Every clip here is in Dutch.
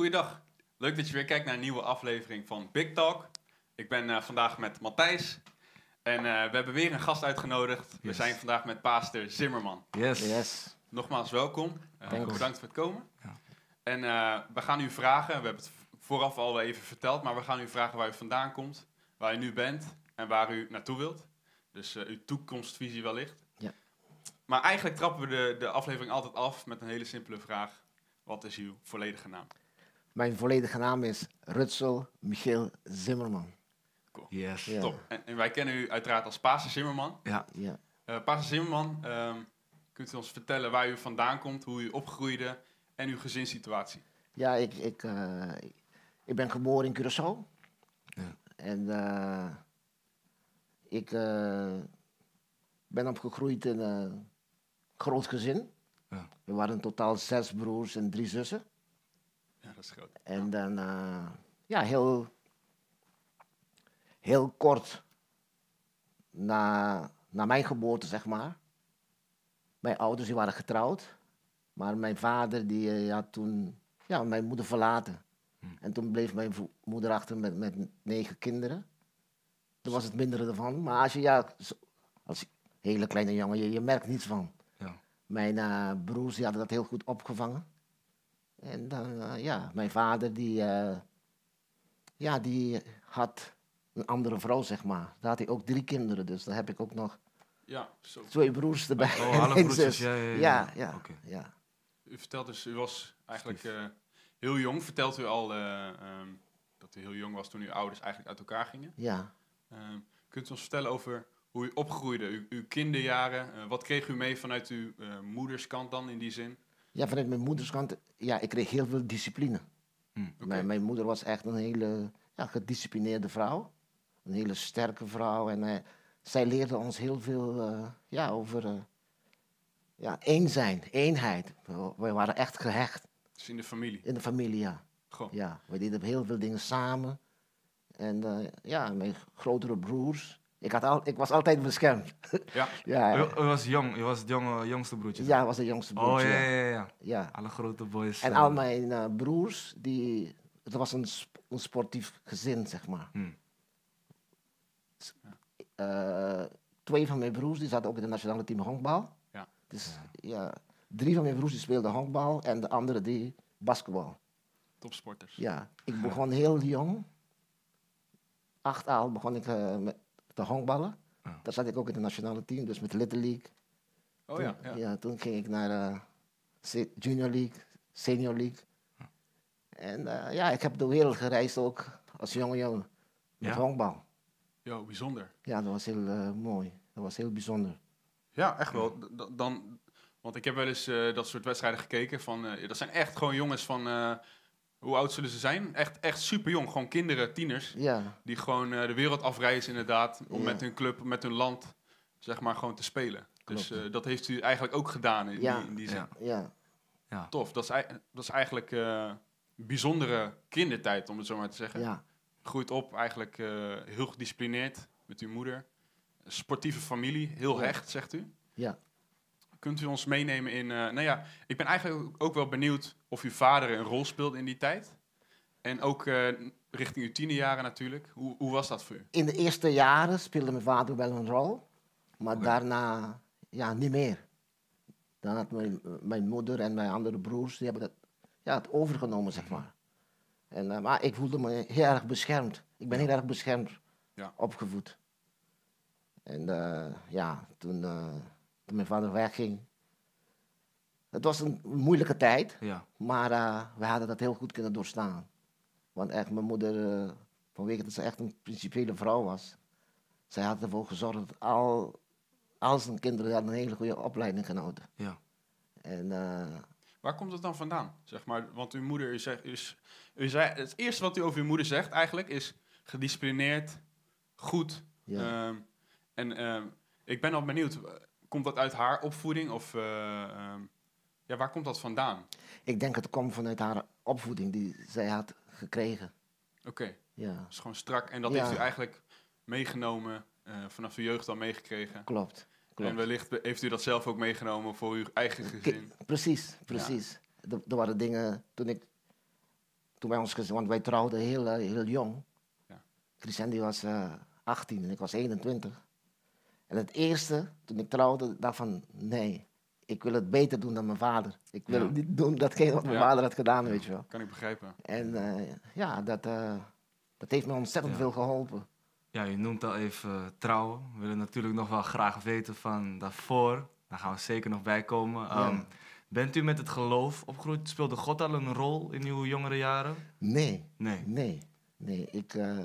Goeiedag. Leuk dat je weer kijkt naar een nieuwe aflevering van Big Talk. Ik ben eh, vandaag met Matthijs. En eh, we hebben weer een gast uitgenodigd. We zijn vandaag met Paaster Zimmerman. Yes. Yes. Nogmaals welkom. Eh, Thanks. bedankt voor het komen. Ja. En eh, we gaan u vragen, we hebben het vooraf al even verteld, maar we gaan u vragen waar u vandaan komt, waar u nu bent en waar u naartoe wilt. Dus eh, uw toekomstvisie wellicht. Ja. Maar eigenlijk trappen we de, de aflevering altijd af met een hele simpele vraag. Wat is uw volledige naam? Mijn volledige naam is Rutsel Michiel Zimmerman. Yes. Ja. Top. En, en wij kennen u uiteraard als Pastor Zimmerman. Ja. Ja. Eh Zimmerman, ehm, kunt u ons vertellen waar u vandaan komt, hoe u opgroeide en uw gezinssituatie? Ja, ik, ik, eh, ik ben geboren in Curaçao. Ja. En eh, ik eh, ben opgegroeid in een groot gezin. Ja. We waren in totaal zes broers en drie zussen. Ja, dat is groot. En dan, eh, ja, heel, heel kort na, na mijn geboorte, zeg maar. Mijn ouders die waren getrouwd. Maar mijn vader die eh, had toen ja, mijn moeder verlaten. Hmm. En toen bleef mijn moeder achter met, met negen kinderen. Toen was het minder ervan. Maar als je, ja, als hele kleine jongen, je, je merkt niets van. Ja. Mijn eh, broers die hadden dat heel goed opgevangen. En dan, eh, ja, mijn vader die, eh, ja, die had een andere vrouw, zeg maar. Daar had hij ook drie kinderen, dus daar heb ik ook nog Ja, zo. twee broers erbij. Oh, alle broertjes, ja, ja, ja. ja, ja. U vertelt dus, u was eigenlijk eh, heel jong. Vertelt u al eh, ehm, dat u heel jong was toen uw ouders eigenlijk uit elkaar gingen. ja. Ehm, kunt u ons vertellen over hoe u opgroeide, uw, uw kinderjaren? Wat kreeg u mee vanuit uw moederskant dan in die zin? Ja, vanuit mijn moeders kant, ja, ik kreeg heel veel discipline. Hm. Oké. Mijn, mijn moeder was echt een hele ja, gedisciplineerde vrouw. Een hele sterke vrouw. En eh, zij leerde ons heel veel eh, ja, over eh, ja, één zijn, eenheid. We, we waren echt gehecht Dus in de familie. in de familie, ja. Goh. ja. We deden heel veel dingen samen. En ja, mijn grotere broers. Ik, had al, ik was altijd beschermd. Ja, ja, u was jong, u was het jonge, jongste broertje. ja, ik was de jongste Oh broertje. ja, ja. ja, ja. ja. Alle grote boys. En eh, al mijn eh, broers, die, het was een, sp- een sportief gezin, zeg maar. hm. Eh, twee van mijn broers die zaten ook in het nationale team honkbal. Ja. Dus ja, drie van mijn broers die speelden honkbal en de andere die basketbal. topsporters. Ja, ik begon heel jong. Acht al begon ik eh, met te honkballen. Ja. Daar zat ik ook in het nationale team, dus met Little League. Oh ja, Toen, ja. toen ging ik naar se- Junior League, Senior League. En eh, ja, ik heb de wereld gereisd ook als jonge jongen met Ja? honkbal. Jo, bijzonder. Ja, dat was heel eh, mooi. Dat was heel bijzonder. Ja, echt wel. D- dan, want ik heb wel eens dat soort wedstrijden gekeken. Van, dat zijn echt gewoon jongens van... hoe oud zullen ze zijn? Echt, echt super jong. Gewoon kinderen, tieners. Ja, Die gewoon eh, de wereld afreizen inderdaad. Om Ja. met hun club, met hun land, zeg maar, gewoon te spelen. Dus eh, dat heeft u eigenlijk ook gedaan in, Ja. die, in die zin. Ja. ja, Ja. Tof. Dat is, dat is eigenlijk eh, een bijzondere kindertijd, om het zo maar te zeggen. ja. Groeit op eigenlijk eh, heel gedisciplineerd met uw moeder. Sportieve familie, heel Ja. hecht, zegt u. ja. Kunt u ons meenemen in... eh, nou ja, ik ben eigenlijk ook- wel benieuwd of uw vader een rol speelde in die tijd. En ook eh, richting uw tienerjaren natuurlijk. Hoe, hoe was dat voor u? In de eerste jaren speelde mijn vader wel een rol, maar daarna ja, niet meer. Dan had mijn, mijn moeder en mijn andere broers, die hebben dat, ja, het overgenomen, zeg maar. En, eh, maar ik voelde me heel erg beschermd. Ik ben heel erg beschermd Ja. opgevoed. En ja, toen, toen mijn vader wegging, het was een moeilijke tijd. Ja. Maar eh, we hadden dat heel goed kunnen doorstaan. Want echt, mijn moeder, eh, vanwege dat ze echt een principiële vrouw was, zij had ervoor gezorgd dat al, al zijn kinderen hadden een hele goede opleiding genoten. Ja. En eh, Waar komt het dan vandaan? Zeg maar, want uw moeder, u zegt, u, is- u zei, het eerste wat u over uw moeder zegt eigenlijk is gedisciplineerd, goed. ja, Ehm, en ehm, ik ben al benieuwd, komt dat uit haar opvoeding of eh, ehm, ja, waar komt dat vandaan? ik denk het komt vanuit haar opvoeding die zij had gekregen. Oké, Ja, dat is gewoon strak en dat Ja. heeft u eigenlijk meegenomen, eh, vanaf de jeugd al meegekregen. klopt. En klopt. wellicht be- heeft u dat zelf ook meegenomen voor uw eigen gezin. Precies, precies. Er, er waren dingen toen ik toen wij ons gezin, want wij trouwden heel, eh, heel jong. Ja. Christian die was eh 18 en ik was 21. En het eerste, toen ik trouwde, dacht van, nee, ik wil het beter doen dan mijn vader. Ik wil Ja. niet doen datgene wat mijn Ja. vader had gedaan, weet je wel. Kan ik begrijpen. En eh, ja, dat, eh, dat heeft me ontzettend Ja. veel geholpen. Ja, je noemt al even eh, trouwen. We willen natuurlijk nog wel graag weten van daarvoor. Daar gaan we zeker nog bij komen. Ja. Ehm, bent u met het geloof opgegroeid? Speelde God al een rol in uw jongere jaren? Nee, Nee. nee, nee, ik... eh,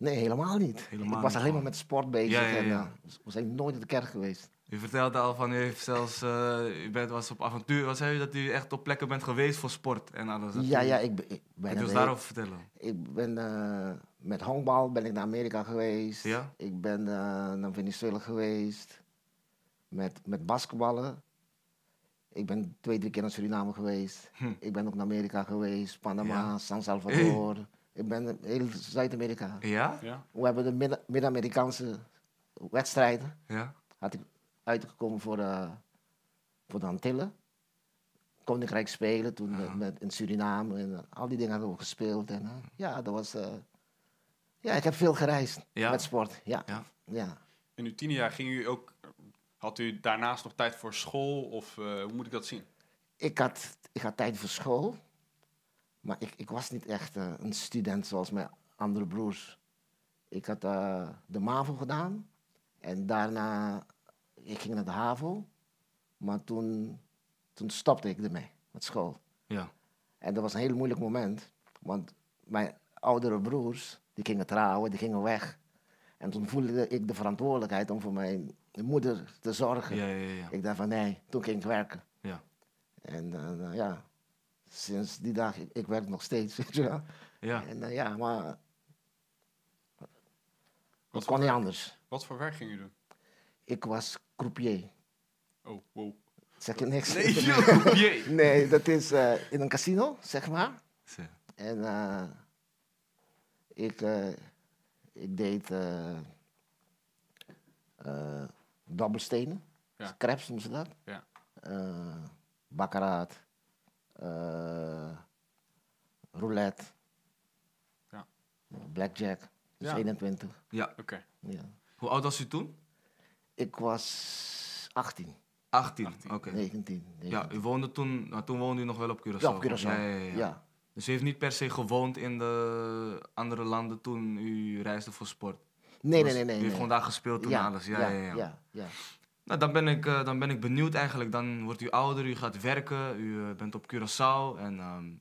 nee, helemaal niet. Helemaal ik was alleen maar met sport bezig Ja, ja, en ja. eh, we zijn nooit in de kerk geweest. U vertelde al van u heeft zelfs, eh, u bent, was op avontuur. Wat zei u dat u echt op plekken bent geweest voor sport en alles? Dat Ja, u- ja, ik, ben- ik ben... Ons heel- daarover vertellen? Ik ben eh, met honkbal ben ik naar Amerika geweest. Ja? Ik ben naar Venezuela geweest. Met, met basketballen. Ik ben twee, drie keer naar Suriname geweest. Hm. Ik ben ook naar Amerika geweest. Panama. San Salvador. Ik ben heel Zuid-Amerika. Ja? Ja? We hebben de Midden- Midden-Amerikaanse wedstrijden. Ja? Had ik uitgekomen voor, de voor de Antillen. Koninkrijk spelen toen met, met- in Suriname. En, eh, al die dingen hadden we gespeeld. En, eh, ja, dat was... eh, ja, ik heb veel gereisd Ja? met sport. Ja. Ja. Ja. In uw tien jaar ging u ook... Had u daarnaast nog tijd voor school? Of eh, hoe moet ik dat zien? Ik, had, ik had tijd voor school. Maar ik, ik was niet echt eh, een student zoals mijn andere broers. Ik had eh, de MAVO gedaan. En daarna... Ik ging naar de HAVO. Maar toen, toen stopte ik ermee met school. Ja. En dat was een heel moeilijk moment. Want mijn oudere broers, die gingen trouwen, die gingen weg. En toen voelde ik de verantwoordelijkheid om voor mijn moeder te zorgen. Ja, ja, ja. Ik dacht van nee, toen ging ik werken. Ja. En eh, ja, sinds die dag, ik, ik werk nog steeds, weet je wel. Ja. En eh, ja, maar voor, kon niet anders. wat voor werk ging u doen? Ik was croupier. Oh, wow. Zeg je niks? Nee. Jee. nee, dat is eh, in een casino, zeg maar. Zo. En eh, ik, ik deed dobbelstenen, Ja. scraps noemen ze dat. Ja. Eh, roulette, Ja. blackjack, dus Ja. 21. Ja. Oké. Ja. Hoe oud was u toen? Ik was 18, 18. 18. Oké. 19. Ja, 19. u woonde toen, nou, toen woonde u nog wel op Curaçao. Ja, op Curaçao. Ja, ja, ja. ja. Dus u heeft niet per se gewoond in de andere landen toen u reisde voor sport? Nee, Was- nee, nee. nee, U heeft nee. gewoon daar gespeeld toen ja, alles? Ja, ja, ja. ja, ja. Nou, dan ben, ik, eh, dan ben ik benieuwd eigenlijk. Dan wordt u ouder, u gaat werken, u eh, bent op Curaçao. En ehm,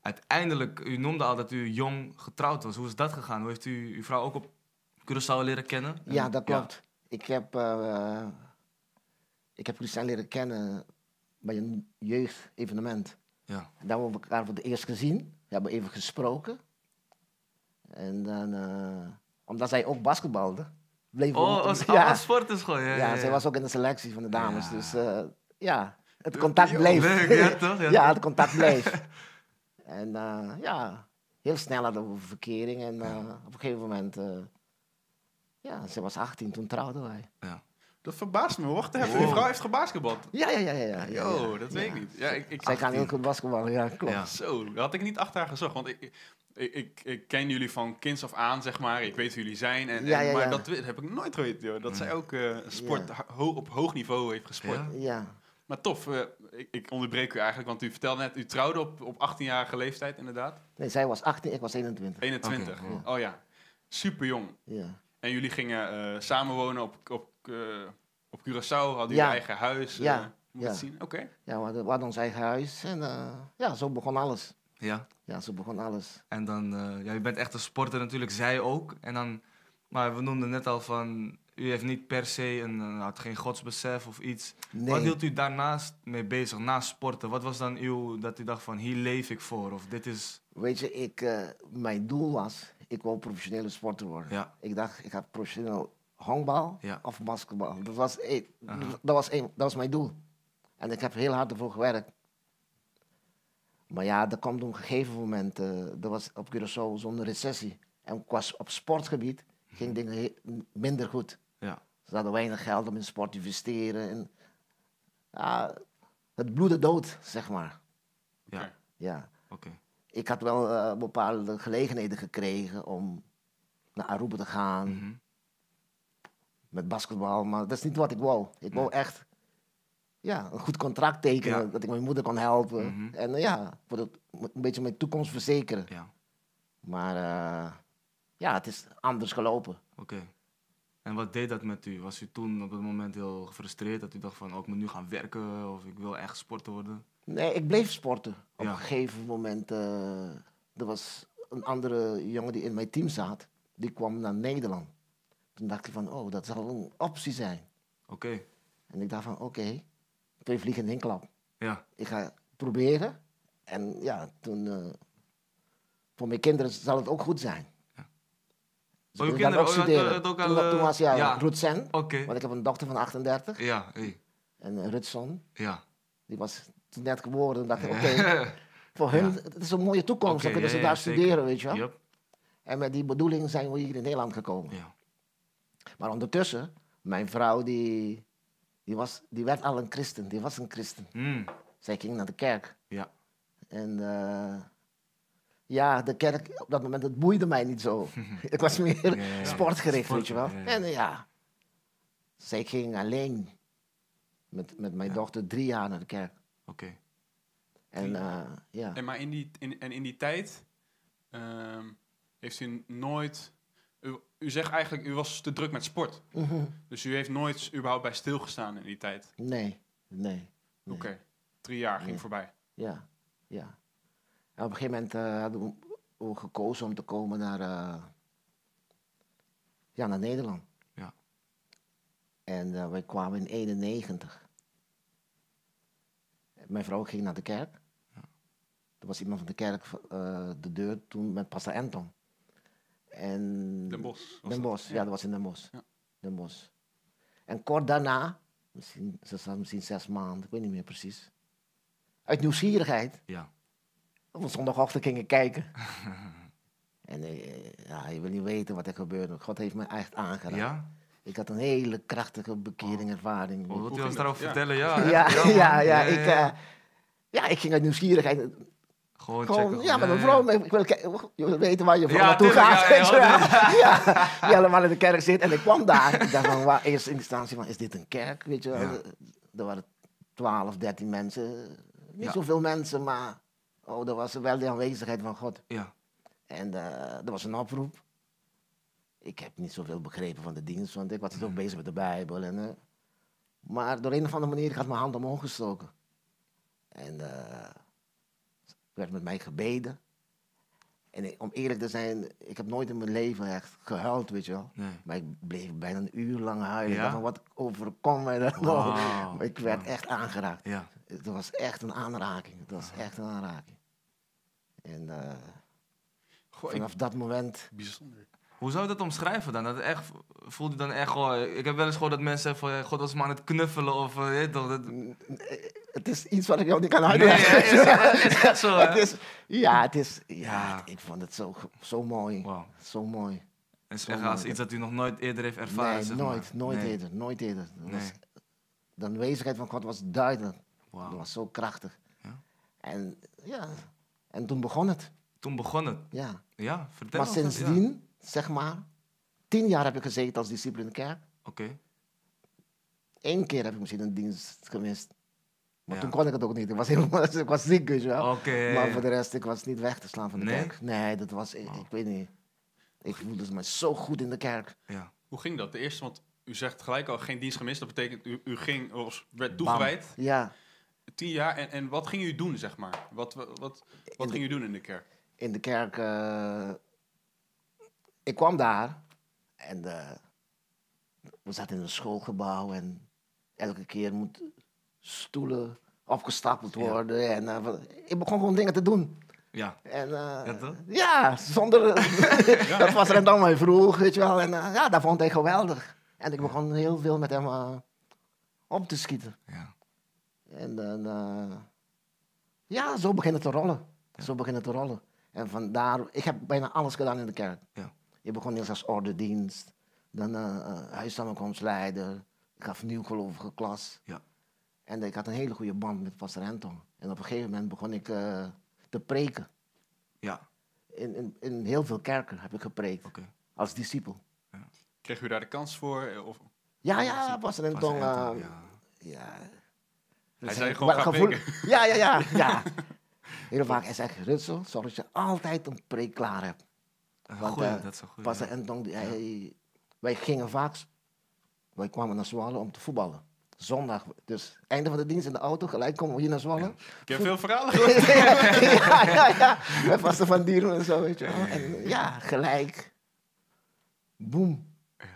uiteindelijk, u noemde al dat u jong getrouwd was. Hoe is dat gegaan? Hoe heeft u uw vrouw ook op Curaçao leren kennen? En- Ja, dat klopt. Ik heb, eh, ik heb leren kennen bij een jeugdevenement. Ja, Daar hebben we elkaar voor het eerst gezien. We hebben even gesproken. En dan, omdat zij ook basketbalde, bleef Oh, als ja, ja. sporters gewoon. Ja, ja, ja, ja. zij was ook in de selectie van de dames. Ja. Dus eh, ja, het contact bleef. Leuk, ja toch? Ja, ja, het contact bleef. en eh, ja, heel snel hadden we verkering. En eh, op een gegeven moment, ja, ze was 18, toen trouwden wij. Dat verbaast me. Wacht even. Wow. Vrouw heeft gebasketbald. Ja, ja, ja, ja. ja, ja, Yo, dat weet ik niet. Ja, ik, ik, Zij kan heel 18. goed basketballen, ja, klopt. Ja. Zo, dat had ik niet achter haar gezocht. Want ik, ik, ik, ik ken jullie van kinds af aan, zeg maar. Ik weet wie jullie zijn. En, Ja, ja, maar dat heb ik nooit geweten, joh. Dat zij ook eh, sport ho- op hoog niveau heeft gesport. Ja? Maar tof, eh, ik, ik onderbreek u eigenlijk, want u vertelde net, u trouwde op, op 18-jarige leeftijd, inderdaad. nee, zij was 18, ik was 21. 21. Oké, Oh ja, super jong. Ja, En jullie gingen eh, samenwonen op, op, eh, op Curaçao, hadden Ja. jullie eigen huis. eh, Ja. moet je Ja. zien? Oké. ja we, hadden, we hadden ons eigen huis en eh, ja, zo begon alles. Ja. Ja, zo begon alles. En dan, eh, ja, u bent echt een sporter natuurlijk, zij ook. En dan, maar we noemden net al van, u heeft niet per se een, had geen godsbesef of iets. Nee. Wat hield u daarnaast mee bezig, naast sporten? Wat was dan uw, dat u dacht van, hier leef ik voor? Of dit is, Weet je, ik, eh, mijn doel was, ik wou professionele sporter worden. ja, Ik dacht, ik ga professioneel honkbal Ja. of basketbal. Dat was, Aha. dat, was dat was mijn doel. En ik heb heel hard ervoor gewerkt. Maar ja, er kwam op een gegeven moment, eh er was op Curaçao zo'n recessie. En qua op sportgebied ging dingen he- minder goed. ja, Ze hadden weinig geld om in sport te investeren. En, ja, het bloedde dood, zeg maar. ja. Ja. Oké. Ik had wel eh, bepaalde gelegenheden gekregen om naar Aruba te gaan Mhm. met basketbal, maar dat is niet wat ik wou. Ik wou echt ja, een goed contract tekenen, Ja. dat ik mijn moeder kon helpen. Mhm. En eh, ja, voor het, een beetje mijn toekomst verzekeren. Ja, Maar eh, ja, het is anders gelopen. oké. En wat deed dat met u? Was u toen op dat moment heel gefrustreerd dat u dacht van, oh, ik moet nu gaan werken of ik wil echt sporter worden? Nee, ik bleef sporten. Op Ja. een gegeven moment, eh, er was een andere jongen die in mijn team zat, die kwam naar Nederland. Toen dacht ik van, oh, dat zal een optie zijn. Oké, En ik dacht van, oké, twee vliegen in één klap. ja, Ik ga proberen. En ja, toen, eh, voor mijn kinderen zal het ook goed zijn. Oh, daar kinderen, ook je had studeren. ook toen, al, toen eh, was ja, ja. Rutsen, oké. want ik heb een dochter van 38. Ja, hey. En uh, Rutson, ja. die was net geboren. Toen dacht ik, oké, voor hun, het is een mooie toekomst. Oké, dan kunnen ze daar studeren, weet je wel. En met die bedoeling zijn we hier in Nederland gekomen. Ja, Maar ondertussen, mijn vrouw, die, die, was, die werd al een christen. Die was een christen. Mm, Zij ging naar de kerk. ja, En eh, ja, de kerk op dat moment, het boeide mij niet zo. ik was meer Ja, ja, ja. sportgericht, weet je wel. En ja, zij ging alleen met, met mijn dochter drie jaar naar de kerk. Oké. En eh, ja, En maar in die, in, en in die tijd ehm, heeft u nooit... U, u zegt eigenlijk, u was te druk met sport. Mhm. Dus u heeft nooit überhaupt bij stilgestaan in die tijd. nee, nee. nee. Oké, drie jaar ging Nee. voorbij. Ja, ja. En op een gegeven moment eh, hadden we gekozen om te komen naar, eh, ja, naar Nederland. Ja. En wij kwamen in 91. Mijn vrouw ging naar de kerk. Er was iemand van de kerk eh, de deur toen met Pastor Anton. En Den was Den dat. Bosch, ja. dat was in Den Bosch. Ja. Den Bosch. En kort daarna, misschien, ze zat misschien zes maanden, ik weet niet meer precies. Uit nieuwsgierigheid, Ja, op een zondagochtend gingen kijken. en eh, ja, je wil niet weten wat er gebeurde. God heeft me echt aangeraakt. ja? Ik had een hele krachtige bekering, ervaring. Oh, wilt u ging ons daarover Ja. vertellen? Ja, ja, ja, man. ja, ja, ik, eh, ja, ik ging uit nieuwsgierigheid. Gewoon, Gewoon, checken. ja, met mijn vrouw. Ik wil, ki- je wil weten waar je vrouw Ja, naartoe gaat. ja, weet je ja, ja, die allemaal in de kerk zit. En ik kwam daar. Ik dacht van, waar, eerst in instantie van, is dit een kerk? Weet je. Er waren 12, 13 mensen. Niet Ja. zoveel mensen, maar oh, er was wel de aanwezigheid van God. Ja, En eh, er was een oproep. Ik heb niet zoveel begrepen van de dienst, want ik was toch bezig met de Bijbel. En, eh, maar door een of andere manier, ik had mijn hand omhoog gestoken. En er werd met mij gebeden. En ik- om eerlijk te zijn, ik heb nooit in mijn leven echt gehuild, weet je wel. nee. Maar ik bleef bijna een uur lang huilen. Ja? van, wat overkomt mij. Maar ik werd echt aangeraakt. Ja, Het was echt een aanraking. Het was echt een aanraking. En eh, Goh, ik, vanaf dat moment... bijzonder. Hoe zou je dat omschrijven dan? Dat het echt, voelt u dan echt gewoon... Ik heb wel eens gehoord dat mensen zeggen van... ja, God was me aan het knuffelen of... eh, weet je toch, dat, Het is iets wat ik jou niet kan nee, uitleggen. is, is, is echt zo, het is, ja, het is, ja, Ja. ik vond het zo, zo mooi. Zo mooi. En Zo echt als iets dat u nog nooit eerder heeft ervaren, nee, zeg nooit, maar. nooit Nee. eerder, nooit eerder. Dat Nee. was, de aanwezigheid van God was duidelijk. Wauw. Dat was zo krachtig. Ja. En ja, en toen begon het. Toen begon het. Ja. Ja, vertel Maar sindsdien, zeg maar, tien jaar heb ik gezeten als discipel in de kerk. Oké. Eén keer heb ik misschien een dienst gemist. Maar Ja. toen kon ik het ook niet. Ik was, helemaal, ik was ziek, weet je wel. Oké. Maar voor de rest, ik was niet weg te slaan van de Nee? kerk. Nee, dat was, ik, ik weet niet. Ik voelde me zo goed in de kerk. Ja. Hoe ging dat? De eerste, want u zegt gelijk al geen dienst gemist. Dat betekent, u, u ging, of werd Bam. toegewijd. Ja, Tien jaar. En, en wat ging u doen, zeg maar? Wat, wat, wat, wat de- ging u doen in de kerk? in de kerk. eh, ik kwam daar en eh, we zaten in een schoolgebouw en elke keer moeten stoelen opgestapeld Ja. worden. En eh, ik begon gewoon dingen te doen. Ja. En, eh, Ja, zonder. dat was er dan mij vroeg, weet je wel. En ja, dat vond hij geweldig. En ik begon heel veel met hem op te schieten. Ja. En dan, ja, zo beginnen te rollen. Zo beginnen te rollen. En vandaar, ik heb bijna alles gedaan in de kerk. Ja. Je begon eerst als ordendienst, dan uh, uh, huissamenkomstleider, ik gaf nieuwgelovige klas. Ja. En ik had een hele goede band met pastor Anton. En op een gegeven moment begon ik eh, te preken. Ja, In, in, in heel veel kerken heb ik gepreekt, als discipel. Kreeg u daar de kans voor? eh, Of, Ja, ja, Pastor en Pastor Tong. Anton, eh, ja. ja. Hij Dat zei gewoon, gevoel- Ja, ja, ja. ja. Heel vaak, hij zegt, Rutsel, zorg dat je altijd een preek klaar hebt. Want, goeie, dat is een goeie. Pastor ja. Hij, wij gingen vaak, wij kwamen naar Zwolle om te voetballen. Zondag, dus einde van de dienst in de auto, gelijk komen we hier naar Zwolle. ik heb veel verhalen gehoord. ja, ja, ja. Met vaste van dieren en zo, weet je wel. En ja, gelijk. Boom.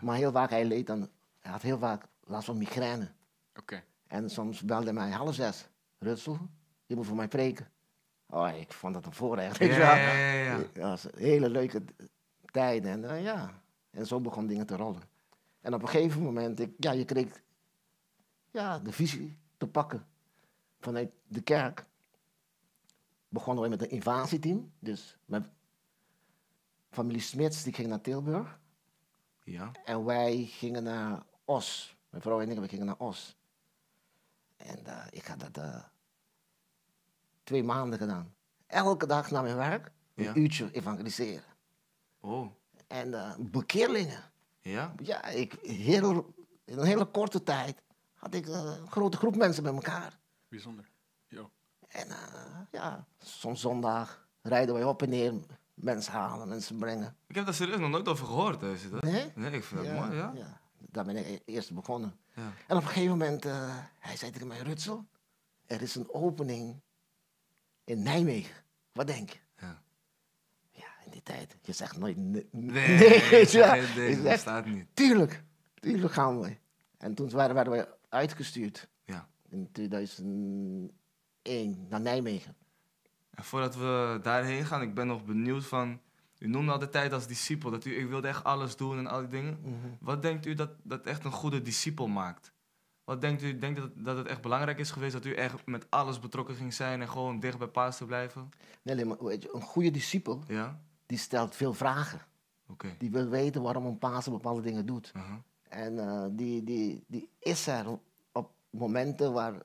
Maar heel vaak, hij leed dan, hij had heel vaak last van migraine. Oké. En soms belde hij mij half zes. Rutsel, je moet voor mij preken. Oh, ik vond dat een voorrecht, Ja, ja, ja, ja. Dat was een hele leuke tijd. En eh, ja, en zo begon dingen te rollen. En op een gegeven moment, ik, ja, je kreeg ja, de visie te pakken vanuit de kerk. Begonnen we met een invasieteam. Dus mijn familie Smits, die ging naar Tilburg. Ja, En wij gingen naar Os. Mijn vrouw en ik, we gingen naar Os. En eh, ik had dat eh, twee maanden gedaan. Elke dag naar mijn werk, een Ja. uurtje evangeliseren. oh, En eh bekeerlingen. ja, Ja, ik, heel, in een hele korte tijd had ik eh, een grote groep mensen bij elkaar. Bijzonder. Yo. En eh, ja, soms zondag rijden wij op en neer, mensen halen, mensen brengen. ik heb daar serieus nog nooit over gehoord, deze. dat. Nee? Nee, ik vind dat mooi, ja. ja. Daar ben ik e- eerst begonnen. Ja. En op een gegeven moment, eh, hij zei tegen mij, Rutsel, er is een opening in Nijmegen. Wat denk je? Ja. Ja, in die tijd, je zegt nooit nee. Nee, dat zegt, staat niet. tuurlijk, tuurlijk gaan we. En toen werden, werden wij uitgestuurd Ja. in 2001 naar Nijmegen. En voordat we daarheen gaan, ik ben nog benieuwd van... U noemde al de tijd als discipel, dat u, ik wilde echt alles doen en al die dingen. Mhm. Wat denkt u dat, dat echt een goede discipel maakt? Wat denkt u, denkt u dat, dat het echt belangrijk is geweest dat u echt met alles betrokken ging zijn en gewoon dicht bij Paas te blijven? Nee, nee, maar weet je, een goede discipel, Ja? die stelt veel vragen. Oké. Die wil weten waarom een Pasen bepaalde dingen doet. En eh, die, die, die is er op momenten waar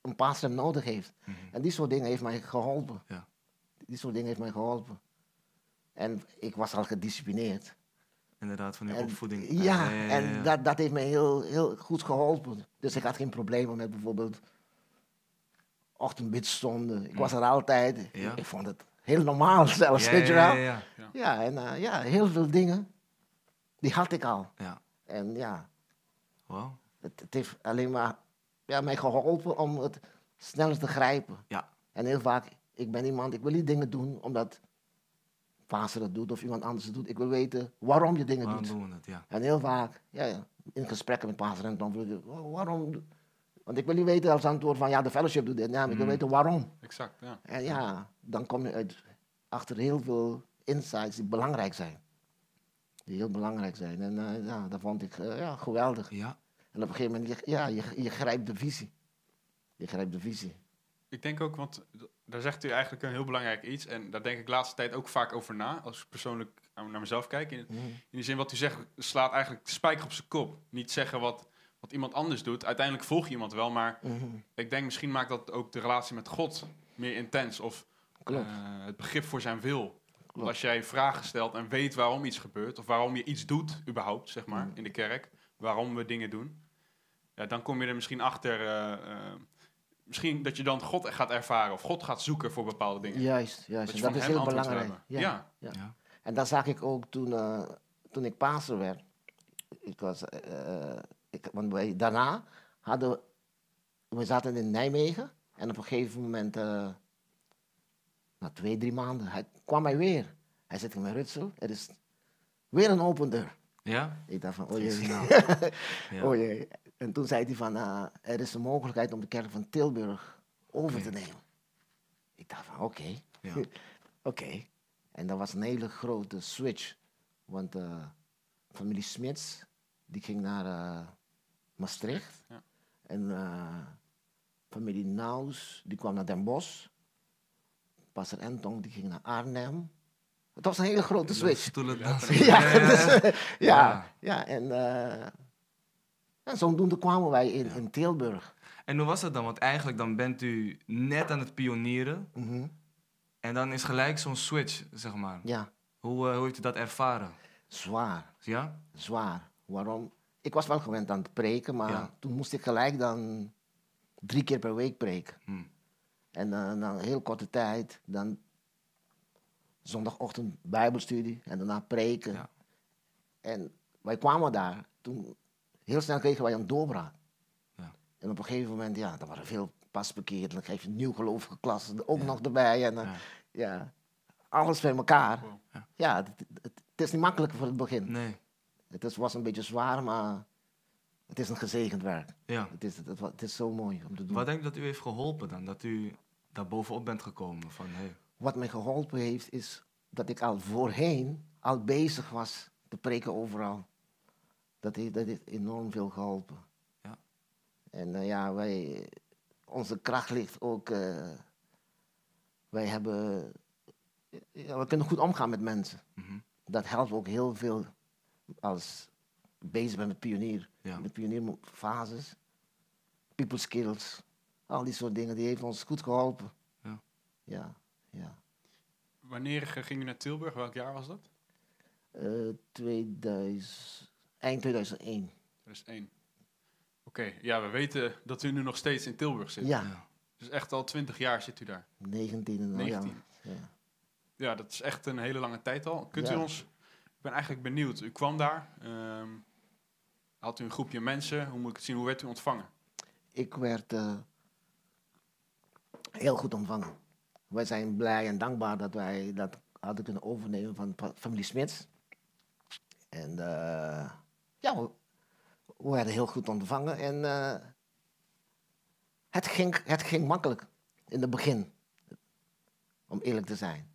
een paas hem nodig heeft. Mhm. En die soort dingen heeft mij geholpen. Ja. Die soort dingen heeft mij geholpen. En ik was al gedisciplineerd. Inderdaad, van die En, opvoeding. ja, Ah, ja. en dat, dat heeft mij heel, heel goed geholpen. Dus ik had geen problemen met bijvoorbeeld ochtendbidstonden. Ik was er altijd. Ik, ik vond het heel normaal zelfs, Ja, weet je ja, wel. ja, en eh, ja, heel veel dingen, die had ik al. Ja. En ja, het heeft alleen maar ja, mij geholpen om het sneller te grijpen. Ja. En heel vaak, ik ben iemand, ik wil niet dingen doen omdat Pastor het doet of iemand anders het doet. Ik wil weten waarom je dingen Waarom doet. doen we dat? Ja. En heel vaak, ja, ja, in gesprekken met Pastor en dan wil je, "Oh, waarom? doe-" Want ik wil niet weten als antwoord van, ja, de fellowship doet dit. Ja, maar ik wil Mm. weten waarom. Exact, ja. En ja, dan kom je uit, achter heel veel insights die belangrijk zijn. Die heel belangrijk zijn. En eh, ja, dat vond ik eh, ja, geweldig. Ja. En op een gegeven moment, je, ja, je, je grijpt de visie. Je grijpt de visie. Ik denk ook, want daar zegt u eigenlijk een heel belangrijk iets. En daar denk ik de laatste tijd ook vaak over na. Als ik persoonlijk naar mezelf kijk. In, in die zin, wat u zegt, slaat eigenlijk de spijker op zijn kop. Niet zeggen wat, wat iemand anders doet. Uiteindelijk volg je iemand wel, maar Mhm. ik denk misschien maakt dat ook de relatie met God meer intens. Of eh, het begrip voor zijn wil. Want als jij vragen stelt en weet waarom iets gebeurt, of waarom je iets doet, überhaupt, zeg maar, Mhm. in de kerk, waarom we dingen doen, ja, dan kom je er misschien achter. eh, eh, misschien dat je dan God gaat ervaren of God gaat zoeken voor bepaalde dingen. Juist, juist. Dat is heel belangrijk. Ja. Ja. Ja. En dat zag ik ook toen, eh, toen ik pastor werd. Ik was, eh, eh, ik, want wij, daarna hadden we, we zaten in Nijmegen. En op een gegeven moment, eh, na twee, drie maanden, hij, kwam hij weer. Hij zei tegen mij, Rutsel, er is weer een open deur. Ja? Ik dacht van, oh jee. Signaal. Ja. oh jee. En toen zei hij van, ah, er is een mogelijkheid om de kerk van Tilburg over te nemen. Ik dacht van, oké. Ja. Oké. En dat was een hele grote switch. Want eh, familie Smits, die ging naar eh, Maastricht. Ja. En eh, familie Naus, die kwam naar Den Bosch. Pastor Entong, die ging naar Arnhem. Het was een hele grote switch. Ja. Ja, eh, ja, Ja. ja, en, eh en zodoende kwamen wij in, in Tilburg. En hoe was dat dan? Want eigenlijk dan bent u net aan het pionieren. Mhm. En dan is gelijk zo'n switch, zeg maar. Ja, Hoe, eh, hoe heeft u dat ervaren? zwaar. Ja? Zwaar. Waarom? Ik was wel gewend aan het preken, maar Ja. toen moest ik gelijk dan drie keer per week preken. Hm. En dan een heel korte tijd, dan zondagochtend bijbelstudie en daarna preken. Ja. En wij kwamen daar, toen heel snel kregen wij een doorbraak. Ja. En op een gegeven moment, ja, er waren veel pasbekeerden, dan geef je nieuwgelovige klassen ook nog erbij. En, eh, Ja. alles bij elkaar. Ja. Ja, het, het- het is niet makkelijk voor het begin. Nee. Het is, was een beetje zwaar, maar het is een gezegend werk. Ja. Het is, het, het is zo mooi om te doen. Wat denk je dat u heeft geholpen dan? Dat u daar bovenop bent gekomen? Van, hey, Wat mij geholpen heeft, is dat ik al voorheen al bezig was te preken overal. Dat heeft, dat heeft enorm veel geholpen. Ja. En eh, ja, wij, onze kracht ligt ook. eh, wij hebben. Ja, we kunnen goed omgaan met mensen. mhm, Dat helpt ook heel veel als ik bezig ben met pionier. Ja. Met pionierfases. People skills. Al die soort dingen, die heeft ons goed geholpen. Ja. Ja, ja. Wanneer eh, ging u naar Tilburg? Welk jaar was dat? Eh, 2000, eind 2001. 2001. Oké, ja, we weten dat u nu nog steeds in Tilburg zit. Ja, ja. Dus echt al 20 jaar zit u daar. 19 en al, ja. 19. ja. Ja, dat is echt een hele lange tijd al. Kunt u ons... Ik ben eigenlijk benieuwd. U kwam daar. ehm, had u een groepje mensen? Hoe moet ik het zien? Hoe werd u ontvangen? Ik werd eh, heel goed ontvangen. Wij zijn blij en dankbaar dat wij dat hadden kunnen overnemen van familie Smits. En eh, ja, we, we werden heel goed ontvangen. En eh, het, ging, het ging makkelijk in het begin, om eerlijk te zijn.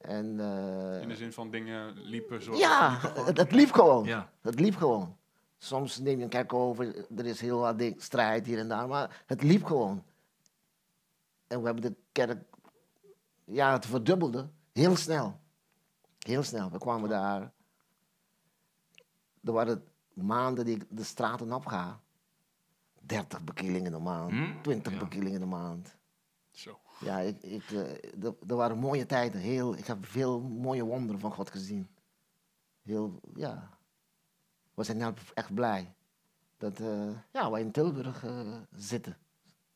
En, eh, In de zin van dingen liepen zoals... ja, het, het liep gewoon. Ja. Het liep gewoon. Soms neem je een kerk over, er is heel wat ding- strijd hier en daar, maar het liep gewoon. En we hebben de kerk, ja, het verdubbelde, heel snel. Heel snel. We kwamen daar, er waren maanden die ik de straten opga. 30 bekeerlingen in de maand, Hm? 20 Ja. bekeerlingen in de maand. Zo. Ja, ik, ik, eh, er- waren mooie tijden. Heel, ik heb veel mooie wonderen van God gezien. Heel, ja. We zijn nou echt blij dat eh, ja, wij in Tilburg eh, zitten.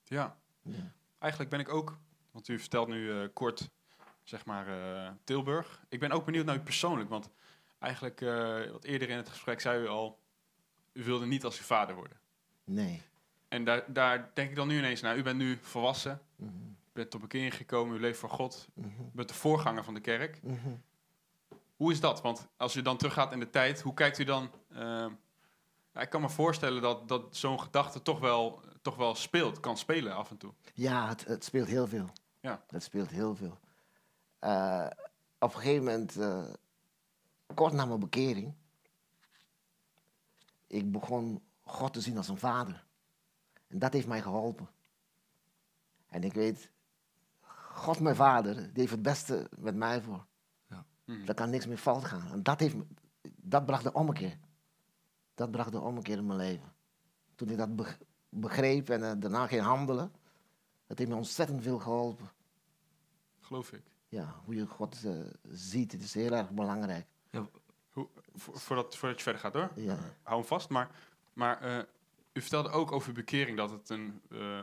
Ja. Ja. Eigenlijk ben ik ook... Want u vertelt nu kort, zeg maar, Tilburg. Ik ben ook benieuwd naar u persoonlijk. Want eigenlijk, eh, wat eerder in het gesprek zei u al... U wilde niet als uw vader worden. Nee. En daar, daar denk ik dan nu ineens naar. U bent nu volwassen. Mhm, U bent tot bekering gekomen. U leeft voor God. U bent de voorganger van de kerk. mhm. Hoe is dat? Want als u dan teruggaat in de tijd, hoe kijkt u dan? ehm, ik kan me voorstellen dat, dat zo'n gedachte toch wel, toch wel speelt, kan spelen af en toe. Ja, het, het speelt heel veel. Ja. Het speelt heel veel. Eh, op een gegeven moment, eh, kort na mijn bekering, ik begon God te zien als een vader. En dat heeft mij geholpen. En ik weet, God mijn vader, die heeft het beste met mij voor. Mhm. Daar kan niks meer fout gaan. En dat, heeft, dat bracht de ommekeer. Dat bracht de ommekeer in mijn leven. Toen ik dat beg- begreep en eh, daarna ging handelen, dat heeft me ontzettend veel geholpen. Geloof ik. Ja, hoe je God eh, ziet, het is heel erg belangrijk. Hoe, vo- voordat, voordat je verder gaat hoor, Ja. hou hem vast. Maar, maar eh, u vertelde ook over uw bekering dat het een... eh,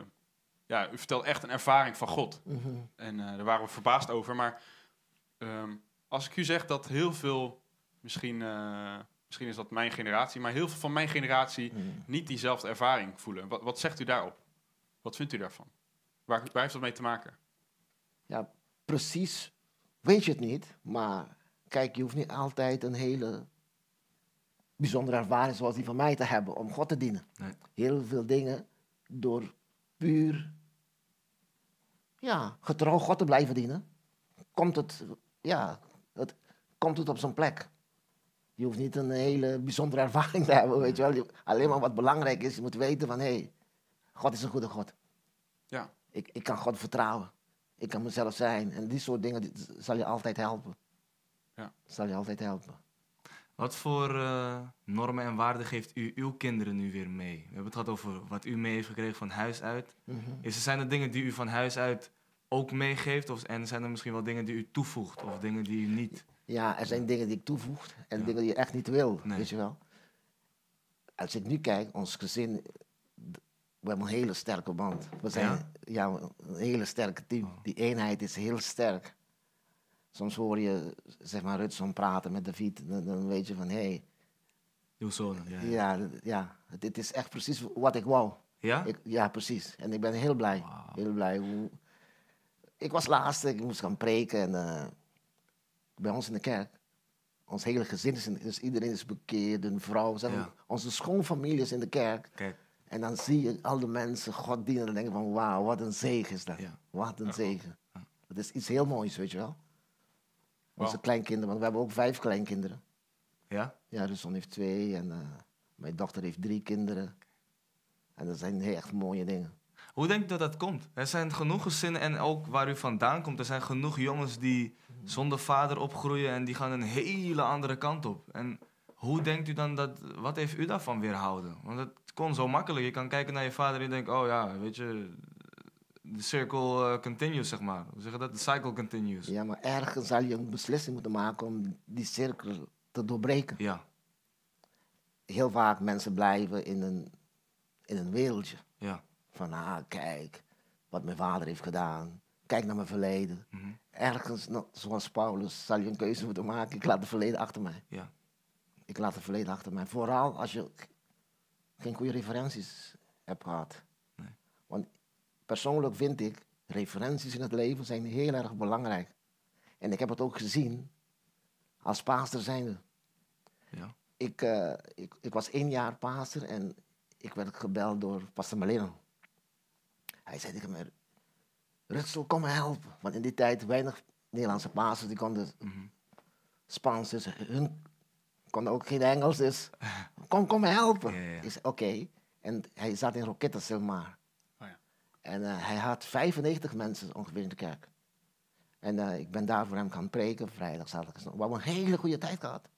ja, u vertelde echt een ervaring van God. Mhm. En eh, daar waren we verbaasd over. Maar ehm, als ik u zeg dat heel veel, misschien, eh, misschien is dat mijn generatie, maar heel veel van mijn generatie Mhm. niet diezelfde ervaring voelen. Wat, wat zegt u daarop? Wat vindt u daarvan? Waar, waar heeft dat mee te maken? Ja, precies weet je het niet, maar kijk, je hoeft niet altijd een hele bijzondere ervaring zoals die van mij te hebben om God te dienen. Nee. Heel veel dingen door puur, ja, getrouw God te blijven dienen, komt het, ja, het, komt het op zijn plek. Je hoeft niet een hele bijzondere ervaring te hebben, weet je wel. Je- Alleen maar wat belangrijk is, je moet weten van, hé, hey, God is een goede God. Ja, Ik, ik kan God vertrouwen. Ik kan mezelf zijn. En die soort dingen die, zal je altijd helpen. Ja. Zal je altijd helpen. Wat voor eh, normen en waarden geeft u uw kinderen nu weer mee? We hebben het gehad over wat u mee heeft gekregen van huis uit. Mhm. Is er zijn er dingen die u van huis uit ook meegeeft? Of, en zijn er misschien wel dingen die u toevoegt of dingen die u niet... Ja, er zijn dingen die ik toevoeg en Ja. dingen die je echt niet wil, Nee. weet je wel. Als ik nu kijk, ons gezin, we hebben een hele sterke band. We zijn Ja? ja? een hele sterke team. Oh. Die eenheid is heel sterk. Soms hoor je, zeg maar, Rutson praten met David, dan, dan weet je van, hé, hey, Uw zonen, ja. ja, Ja? dit is echt precies wat ik wou. ja? Ik, ja, precies. En ik ben heel blij. Heel blij. Ik was laatste, ik moest gaan preken en eh, bij ons in de kerk. Ons hele gezin is, in, dus iedereen is bekeerd, een vrouw. Zeg maar, Ja. Onze schoonfamilie is in de kerk. Kijk, En dan zie je al de mensen God dienen en denken van wauw, wat een zegen is dat. Ja. Wat een zegen. Dat is iets heel moois, weet je wel. Onze kleinkinderen, want we hebben ook vijf kleinkinderen. ja? Ja, Russon heeft twee en eh, mijn dochter heeft drie kinderen. En dat zijn echt mooie dingen. Hoe denk je dat dat komt? Er zijn genoeg gezinnen en ook waar u vandaan komt, er zijn genoeg jongens die zonder vader opgroeien en die gaan een hele andere kant op. En hoe denkt u dan dat, wat heeft u daarvan weerhouden? Want het kon zo makkelijk. Je kan kijken naar je vader en je denkt, oh ja, weet je, de circle eh, continues, zeg maar. Hoe zeg je dat? De cycle continues. Ja, maar ergens zal je een beslissing moeten maken om die cirkel te doorbreken. Ja, Heel vaak mensen blijven in een, in een wereldje. ja. Van, ah, kijk wat mijn vader heeft gedaan. Kijk naar mijn verleden. mhm, Ergens, nou, zoals Paulus, zal je een keuze moeten maken. Ik laat het verleden achter mij. ja. Ik laat het verleden achter mij. Vooral als je geen goede referenties hebt gehad. Nee. Want persoonlijk vind ik, referenties in het leven zijn heel erg belangrijk. En ik heb het ook gezien als pastor zijnde. ja. Ik, eh, ik, ik was één jaar pastor en ik werd gebeld door pastor Maleno. Hij zei tegen mij, Rutsel, kom me helpen. Want in die tijd weinig Nederlandse pastors die konden mhm. Spaans, dus hun konden ook geen Engels, dus kom, kom me helpen. Ja, ja, ja. Ik zei, oké. En hij zat in Silmar. Oh ja. En eh, hij had 95 mensen ongeveer in de kerk. En eh, ik ben daar voor hem gaan preken, vrijdag, zaterdag. We hebben een hele goede tijd gehad.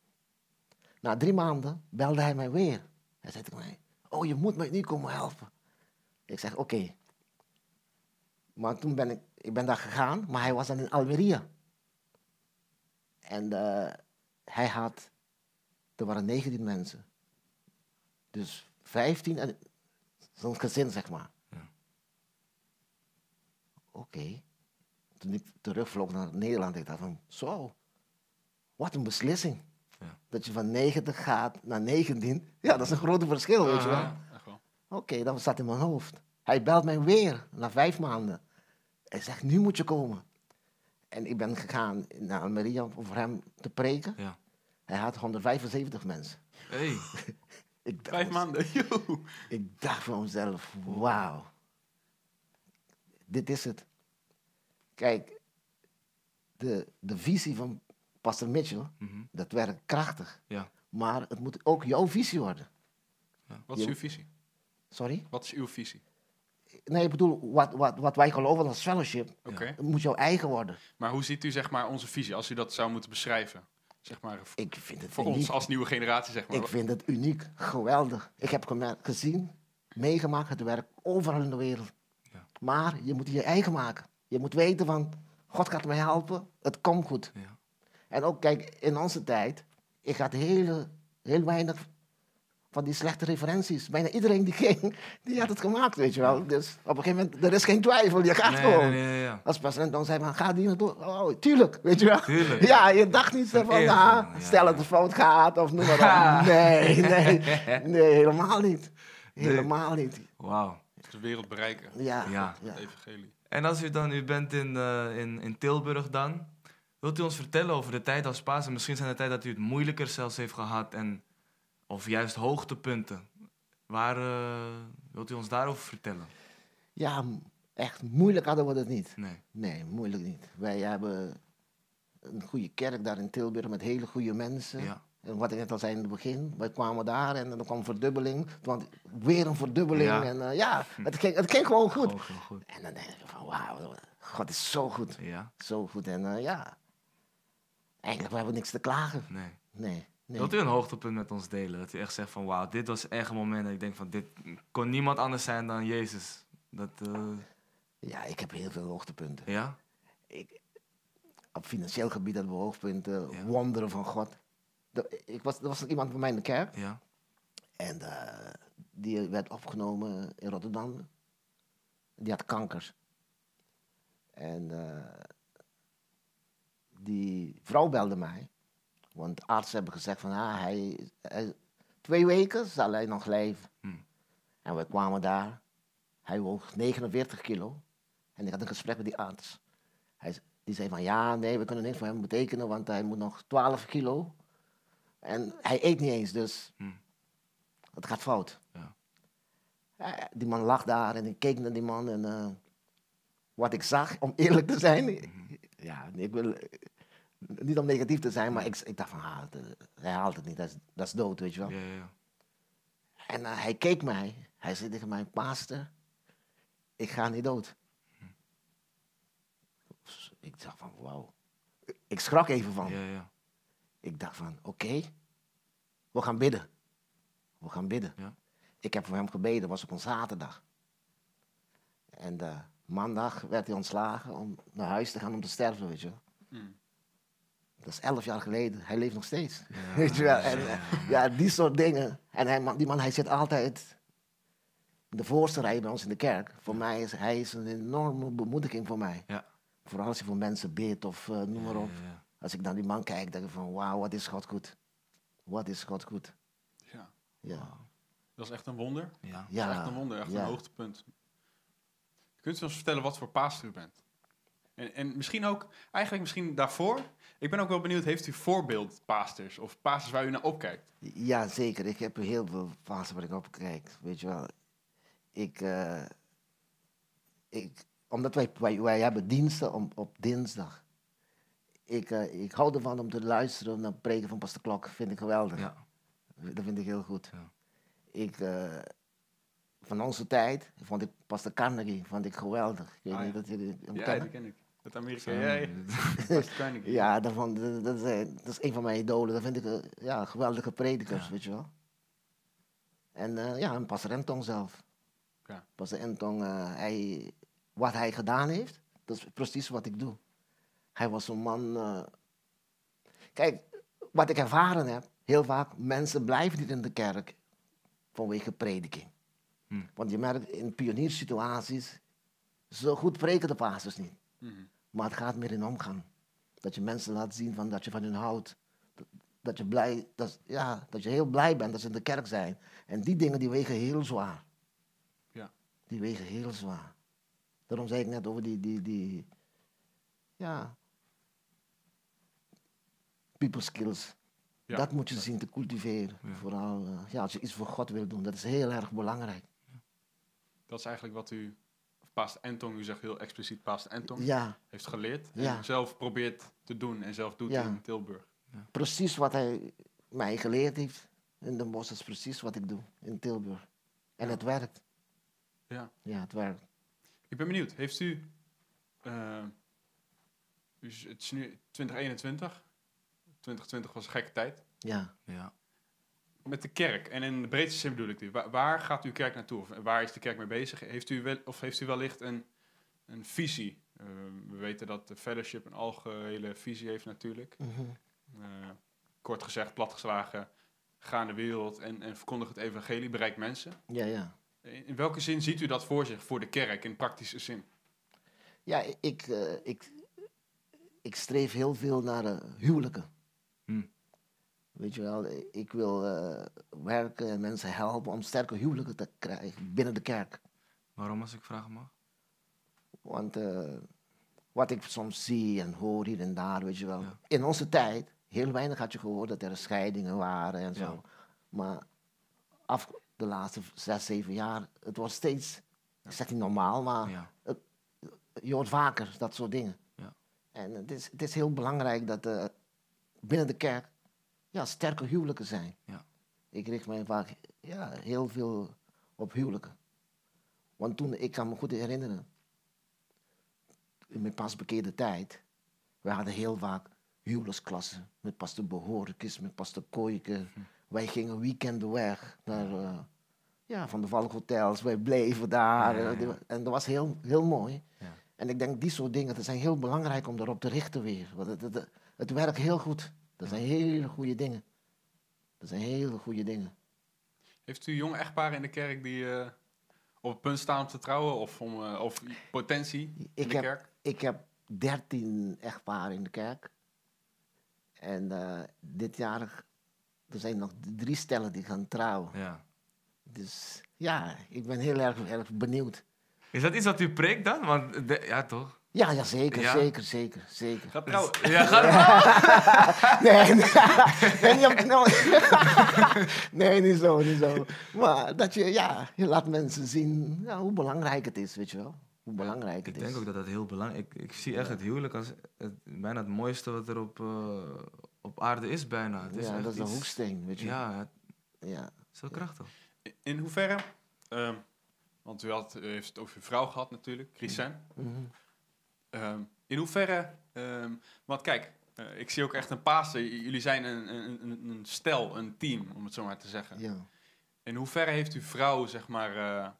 Na drie maanden belde hij mij weer. Hij zei tegen mij, oh, je moet mij nu komen helpen. Ik zeg, oké. Maar toen ben ik, ik ben daar gegaan, maar hij was dan in Almeria. En eh, hij had, er waren 19 mensen. Dus 15, en zo'n gezin zeg maar. Ja. Oké. Toen ik terugvloog naar Nederland, ik dacht van, zo, wat een beslissing. Ja. Dat je van 90 gaat naar 19, ja, dat is een groot verschil, weet je wel. Wel. Oké, dat zat in mijn hoofd. Hij belt mij weer, na vijf maanden. Hij zegt, nu moet je komen. En ik ben gegaan naar Almeria om voor hem te preken. Ja. Hij had 175 mensen. Hey. Ik dacht, Vijf maanden. joe. ik dacht van mezelf, wauw. Dit is het. Kijk, de, de visie van Pastor Mitchell, Mhm. dat werkt krachtig. Ja. Maar het moet ook jouw visie worden. Wat is Je- uw visie? Sorry? Wat is uw visie? Nee, ik bedoel, wat, wat, wat wij geloven als fellowship, het moet jouw eigen worden. Maar hoe ziet u zeg maar onze visie, als u dat zou moeten beschrijven? Zeg maar, Ik vind het voor uniek. ons als nieuwe generatie, zeg maar. Ik vind het uniek, geweldig. Ik heb gemerkt, gezien, meegemaakt, het werkt overal in de wereld. Ja. Maar je moet het je eigen maken. Je moet weten van, God gaat mij helpen, het komt goed. Ja. En ook, kijk, in onze tijd, ik had hele, heel weinig van die slechte referenties. Bijna iedereen die ging, die had het gemaakt, weet je wel. Dus op een gegeven moment, er is geen twijfel, je gaat Nee, gewoon. nee, nee, ja. Als president dan zei van, ga die naartoe? Oh, tuurlijk, weet je wel. Tuurlijk. Ja, je dacht niet zo van, ah, ja, stel dat ja. het fout gaat of noem maar op. Nee, nee, nee, helemaal niet. Helemaal niet. Wauw. De wereld bereiken, Ja, Ja. ja. het evangelie. En als u dan, u bent in, eh, in, in Tilburg dan, wilt u ons vertellen over de tijd als paas? En misschien zijn de tijd dat u het moeilijker zelfs heeft gehad en, of juist hoogtepunten. Waar, eh, wilt u ons daarover vertellen? Ja, echt moeilijk hadden we het niet. Nee. Nee, moeilijk niet. Wij hebben een goede kerk daar in Tilburg met hele goede mensen. Ja. En wat ik net al zei in het begin, wij kwamen daar en dan kwam verdubbeling. Want weer een verdubbeling. Ja. En eh, ja, het ging, het ging gewoon goed. Gewoon, gewoon goed. En dan denk je van, wauw, God is zo goed. Ja. Zo goed. En eh, ja, eigenlijk we hebben niks te klagen. Nee. Nee, nee. Wilt u een hoogtepunt met ons delen? Dat u echt zegt van wauw, dit was echt een moment dat ik denk van dit kon niemand anders zijn dan Jezus. Dat, eh, Ja, ik heb heel veel hoogtepunten. Ja? Ik, op financieel gebied hebben we hoogtepunten, Ja. wonderen van God. De- ik was, er was iemand bij mij in de kerk Ja. en eh, die werd opgenomen in Rotterdam. Die had kanker. En eh, die vrouw belde mij, want de artsen hebben gezegd van ah, hij, hij- twee weken zal hij nog leven. Hmm. En we kwamen daar. Hij woog 49 kilo. En ik had een gesprek met die arts. Hij, die zei van ja, nee, we kunnen niks voor hem betekenen, want hij moet nog 12 kilo. En hij eet niet eens, dus Hmm. het gaat fout. Ja. Eh, die man lag daar en ik keek naar die man en eh, wat ik zag, om eerlijk te zijn, ja, ik wil eh, niet om negatief te zijn, maar ik, ik dacht van, ah, hij haalt het niet, dat is, dat is dood, weet je wel. Ja, ja, ja. En hij keek mij. Hij zei tegen mij, pastor, ik ga niet dood. Ik dacht van, wauw. Ik schrok even van. Ja, ja. Ik dacht van, oké, we gaan bidden. We gaan bidden. Ja. Ik heb voor hem gebeden, was op een zaterdag. En eh, maandag werd hij ontslagen om naar huis te gaan om te sterven, weet je wel. Mm. Dat is elf jaar geleden. Hij leeft nog steeds. Ja, Weet je wel? ja, En, ja, eh, ja, die soort dingen. En hij, man- die man, hij zit altijd in de voorste rij bij ons in de kerk. Voor mij is hij is een enorme bemoediging voor mij. Ja. Vooral als hij voor mensen bidt of eh, noem maar op. Als ik naar die man kijk, denk ik van wauw, wat is God goed. Wat is God goed. Ja, Ja. dat is echt een wonder. Ja. Dat Ja, is echt een wonder, echt ja. een hoogtepunt. Kunt u ons vertellen wat voor pastor u bent? En, en misschien ook, eigenlijk misschien daarvoor. Ik ben ook wel benieuwd, heeft u voorbeeldpastors of pastors waar u naar opkijkt? Ja, zeker. Ik heb heel veel fasen waar ik op kijk. Weet je wel. Ik, eh, ik, omdat wij, wij, wij hebben diensten om, op dinsdag. Ik, eh, ik hou ervan om te luisteren naar preken van Pastor Klok. Vind ik geweldig. Ja. Dat vind ik heel goed. Ja. Ik, eh, van onze tijd vond ik Pastor Carnegie vond ik geweldig. Ik weet Ah, niet ja. dat jullie hem Ja, kennen. ken ik. Het Amerika, Carnegie. Ja, dat, vond, dat, dat is, eh, dat is een van mijn idolen. Dat vind ik ja, geweldige predikers, Ja. weet je wel. En eh, ja, en Pastor Entong zelf. Ja. Pastor Entong, eh, hij, wat hij gedaan heeft, dat is precies wat ik doe. Hij was een man... eh, kijk, wat ik ervaren heb, heel vaak, mensen blijven niet in de kerk vanwege prediking. Hm. Want je merkt in pioniersituaties, zo goed preken de pastors niet. Mhm. Maar het gaat meer in omgang. Dat je mensen laat zien van dat je van hun houdt. Dat, dat je, blij, dat, ja, dat je heel blij bent dat ze in de kerk zijn. En die dingen die wegen heel zwaar. Ja. Die wegen heel zwaar. Daarom zei ik net over die, die, die ja, people skills. Ja, dat moet je zien te cultiveren. Ja. Vooral eh, ja, als je iets voor God wil doen. Dat is heel erg belangrijk. Dat is eigenlijk wat u, Pastor Entong, u zegt heel expliciet Pastor Entong, Ja, heeft geleerd. En zelf probeert te doen en zelf doet in Tilburg. precies wat hij mij geleerd heeft in Den Bosch is precies wat ik doe in Tilburg. En het werkt. Ja. Ja, het werkt. Ik ben benieuwd, heeft u, u is- het is nu 2021, 2020 was een gekke tijd, Ja. Ja. met de kerk, en in de breedste zin bedoel ik dit, waar, waar gaat uw kerk naartoe? Of waar is de kerk mee bezig? Heeft u, wel, of heeft u wellicht een, een visie? Eh, we weten dat de fellowship een algehele visie heeft natuurlijk. Mhm. Eh, kort gezegd, platgeslagen, ga in de wereld en, en verkondig het evangelie, bereik mensen. Ja, ja. In, in welke zin ziet u dat voor zich, voor de kerk, in praktische zin? Ja, ik, eh, ik, ik streef heel veel naar eh, huwelijken. Hm. Weet je wel, ik wil eh, werken en mensen helpen om sterke huwelijken te krijgen binnen de kerk. Waarom, als ik vragen mag? Want eh, wat ik soms zie en hoor hier en daar, weet je wel. Ja. In onze tijd, heel weinig had je gehoord dat er scheidingen waren en zo. Ja. Maar af de laatste zes, zeven jaar, het was steeds, ik zeg niet normaal, maar Ja. je hoort vaker dat soort dingen. Ja. En het is, het is heel belangrijk dat eh, binnen de kerk ja, sterke huwelijken zijn. Ja. Ik richt mij vaak ja, heel veel op huwelijken. Want toen, ik kan me goed herinneren, in mijn pas bekeerde tijd, we hadden heel vaak huwelijksklassen met pastor Behorikis, met pastor Kooijke. Hm. Wij gingen weekenden weg naar, eh, ja, van de Valkhotels. Wij bleven daar. Ja, ja. En dat was heel, heel mooi. En ik denk, die soort dingen, dat zijn heel belangrijk om erop te richten weer. Want het, het, het werkt heel goed. Dat zijn hele goede dingen. Dat zijn hele goede dingen. Heeft u jonge echtparen in de kerk die eh, op het punt staan om te trouwen of, om, eh, of potentie in Ik de heb, kerk? ik heb dertien echtparen in de kerk. En eh, dit jaar, er zijn nog drie stellen die gaan trouwen. Ja. Dus ja, ik ben heel erg, erg benieuwd. Is dat iets wat u preekt dan? Want, de- ja, toch? Ja, ja, zeker, Ja? zeker, zeker, zeker. Gaat trouwen. Ja, gaat Nee, nee, nee, niet op- nee. nee, niet zo, niet zo. Maar dat je, ja, je laat mensen zien ja, hoe belangrijk het is, weet je wel. Hoe belangrijk het Ik is. denk ook dat dat heel belangrijk is. Ik, ik zie echt het huwelijk als het, bijna het mooiste wat er op, eh, op aarde is, bijna. Het is ja, echt dat is een iets- hoeksteen, weet je. Ja, het ja. is heel krachtig. In- In hoeverre, ehm, want u, had, u heeft het over uw vrouw gehad natuurlijk, Chrisen. Ehm, in hoeverre, ehm, want kijk, eh, ik zie ook echt een Pasen. Jullie zijn een, een, een, een stel, een team, om het zo maar te zeggen. ja. In hoeverre heeft uw vrouw, zeg maar, eh,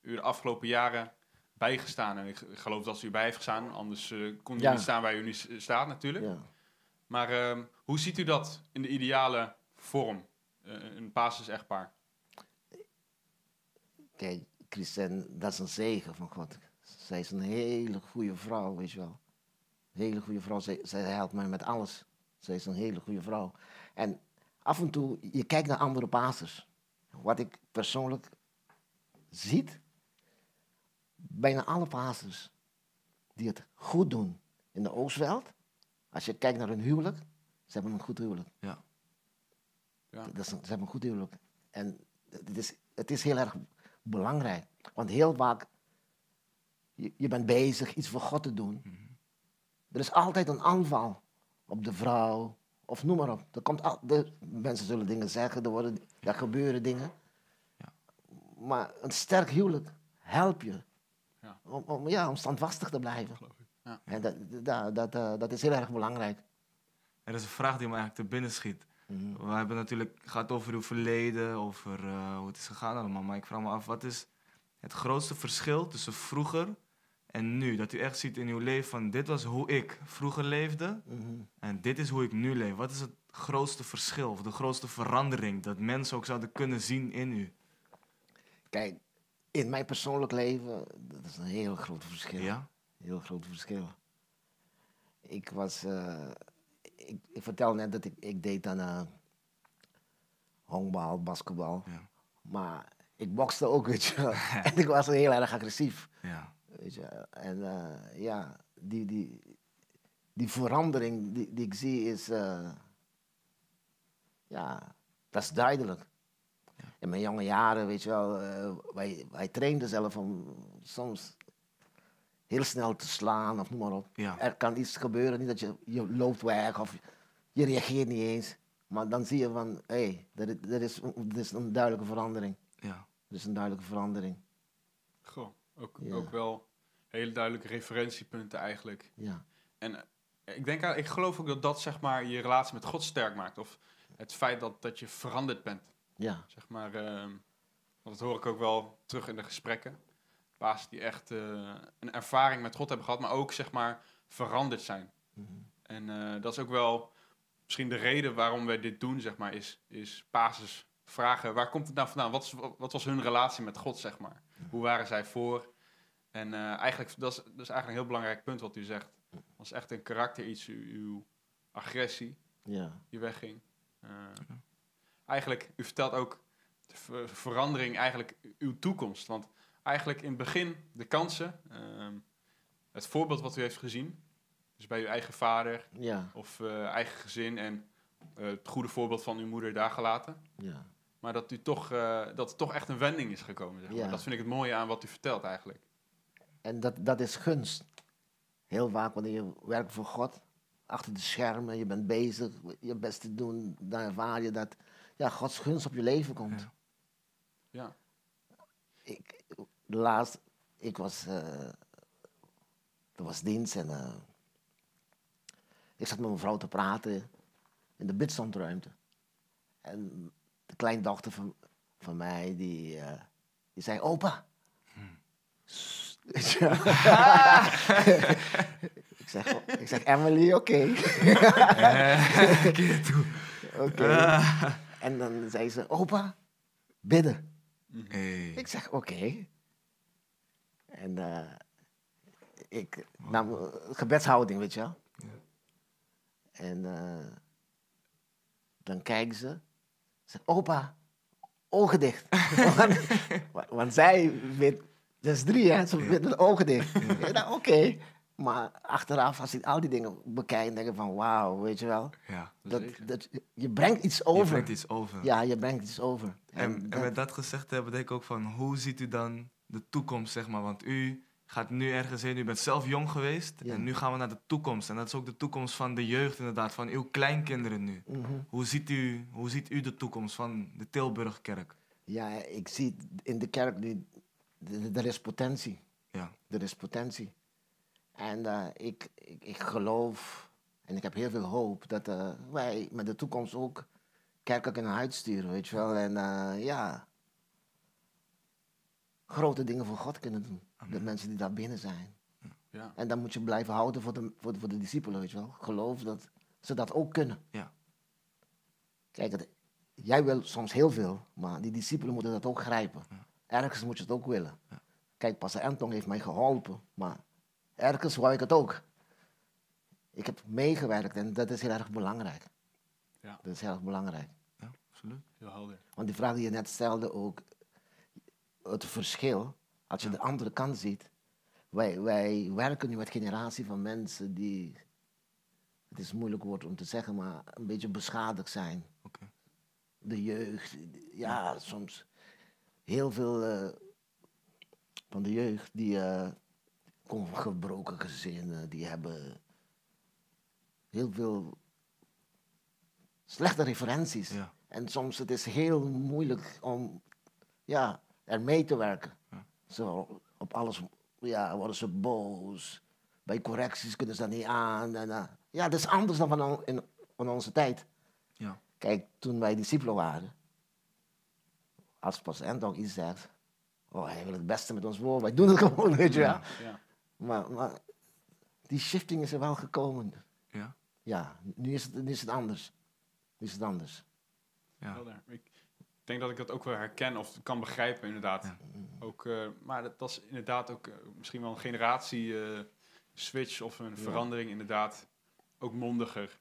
u de afgelopen jaren bijgestaan? En ik geloof dat ze u bij heeft gestaan, anders eh, kon u Ja. niet staan waar u nu staat natuurlijk. ja. Maar ehm, hoe ziet u dat in de ideale vorm, een Pasen-echtpaar? Kijk, Christen, dat is een zegen van God. Zij is een hele goede vrouw, weet je wel. Een hele goede vrouw. Zij, zij helpt mij met alles. Zij is een hele goede vrouw. En af en toe, je kijkt naar andere pastors. Wat ik persoonlijk ziet, bijna alle pastors die het goed doen in de Oostweld, als je kijkt naar hun huwelijk, ze hebben een goed huwelijk. Ja. Ja. Dat is ze hebben een goed huwelijk. En het is, het is heel erg belangrijk. Want heel vaak, je, je bent bezig iets voor God te doen. Er is altijd een aanval op de vrouw, of noem maar op. Er komt al, de, mensen zullen dingen zeggen, er, worden, er gebeuren dingen. Ja. Maar een sterk huwelijk helpt je. Ja. Om, om, ja, om standvastig te blijven. Ja. En dat, dat, dat, eh, dat is heel erg belangrijk. Er is een vraag die me eigenlijk te binnen schiet. Mhm. We hebben natuurlijk gehad over uw verleden, over eh, hoe het is gegaan allemaal. Maar ik vraag me af, wat is het grootste verschil tussen vroeger en nu? Dat u echt ziet in uw leven van, dit was hoe ik vroeger leefde Mhm. en dit is hoe ik nu leef. Wat is het grootste verschil of de grootste verandering dat mensen ook zouden kunnen zien in u? Kijk, in mijn persoonlijk leven, dat is een heel groot verschil. Ja? Heel groot verschil. Ik was, eh, ik, ik vertel net dat ik, ik deed aan uh, honkbal, basketbal. Ja. Maar ik bokste ook, weet je wel. en ik was heel erg agressief, Ja. weet je. En eh, ja, die, die, die verandering die, die ik zie is, eh, ja, dat is duidelijk. In mijn jonge jaren, weet je wel, eh, wij, wij trainden zelf om soms heel snel te slaan of noem maar op. Ja. Er kan iets gebeuren, niet dat je, je loopt weg of je reageert niet eens. Maar dan zie je van, hé, hey, er, is- er, is, er is een duidelijke verandering. Ja. Er is een duidelijke verandering, Goh, ook, Ja. ook wel hele duidelijke referentiepunten eigenlijk. ja. En eh, ik, denk, ik geloof ook dat dat zeg maar, je relatie met God sterk maakt. Of het feit dat, dat je veranderd bent. Ja, Zeg maar, ehm, want dat hoor ik ook wel terug in de gesprekken. Baas die echt eh, een ervaring met God hebben gehad, maar ook zeg maar veranderd zijn. Mhm. En eh, dat is ook wel misschien de reden waarom wij dit doen, zeg maar, is, is vragen, waar komt het nou vandaan? Wat, is, wat was hun relatie met God, zeg maar? Hoe waren zij voor? En eh, eigenlijk, dat is, dat is eigenlijk een heel belangrijk punt wat u zegt. Als echt een karakter iets, uw, uw agressie, ja, die wegging. Eigenlijk, u vertelt ook de ver- verandering, eigenlijk uw toekomst. Want eigenlijk in het begin de kansen, ehm, het voorbeeld wat u heeft gezien, dus bij uw eigen vader ja, of eh, eigen gezin en eh, het goede voorbeeld van uw moeder daar gelaten. ja. Maar dat, u toch, eh, dat er toch echt een wending is gekomen. Zeg maar. Ja. Dat vind ik het mooie aan wat u vertelt eigenlijk. En dat, dat is gunst. Heel vaak wanneer je werkt voor God, achter de schermen, je bent bezig je best te doen, dan ervaar je dat ja, Gods gunst op je leven komt. Ja. Ja. Ik, laatst, ik was, eh er was dienst en eh, ik zat met mijn vrouw te praten in de bidstandruimte. En de kleindochter van, van mij, die, eh, die zei, opa. Hmm. Wel. ik, zeg, oh, ik zeg, Emily, oké. Oké. En dan zei ze, opa, bidden. Hey. Ik zeg, oké. En eh, ik nam eh, gebedshouding, weet je wel. Ja. En eh, dan kijken ze. Zeg, opa, ogen dicht. want, wa- want zij weet, dat is drie hè, ze weet met ogen dicht. Ik dacht, oké. Maar achteraf, als ik al die dingen bekijk, denk ik van, wauw, weet je wel. Ja. Dat, dat, je brengt iets Je over. brengt iets over. Ja, je brengt iets over. En, en dat- met dat gezegd hebben, denk ik ook van, hoe ziet u dan de toekomst, zeg maar? Want u gaat nu ergens heen, u bent zelf jong geweest Ja. en nu gaan we naar de toekomst. En dat is ook de toekomst van de jeugd inderdaad, van uw kleinkinderen nu. Mhm. Hoe ziet u, hoe ziet u de toekomst van de Tilburgkerk? Ja, ik zie in de kerk, de- er is potentie. Ja, Er is potentie. En eh, ik, ik, ik geloof en ik heb heel veel hoop dat eh, wij met de toekomst ook kerken kunnen uitsturen, weet je wel. En eh, ja, grote dingen voor God kunnen doen. De mensen die daar binnen zijn. Ja. En dan moet je blijven houden voor de, voor de, voor de discipelen, weet je wel. Geloof dat ze dat ook kunnen. ja, Kijk, het- jij wil soms heel veel, maar die discipelen moeten dat ook grijpen. Ergens moet je het ook willen. Kijk, Pastor Anton heeft mij geholpen, maar ergens wou ik het ook. Ik heb meegewerkt en dat is heel erg belangrijk. Ja. Dat is heel erg belangrijk. ja, absoluut. Heel helder. Want die vraag die je net stelde ook, het verschil, als je de andere kant ziet. Wij, wij werken nu met generatie van mensen die, het is een moeilijk woord om te zeggen, maar een beetje beschadigd zijn. De jeugd, ja, soms heel veel eh, van de jeugd die eh, komen van gebroken gezinnen, die hebben heel veel slechte referenties. Ja. En soms het is heel moeilijk om ja, er mee te werken. Ja. Zo, op alles ja, worden ze boos. Bij correcties kunnen ze dat niet aan. En, eh, ja, dat is anders dan van, on- in, van onze tijd. Ja, Kijk, toen wij discipelen waren, als pas Anton iets zegt, oh, hij wil het beste met ons voor, wij doen het gewoon, weet je wel. Ja. Maar, maar die shifting is er wel gekomen. ja, Ja, nu is het, nu is het anders. Nu is het anders. ja. Ik denk dat ik dat ook wel herken of kan begrijpen, inderdaad. Ja. Ook, eh, maar dat, dat is inderdaad ook eh, misschien wel een generatie eh, switch of een verandering, inderdaad. Ook mondiger.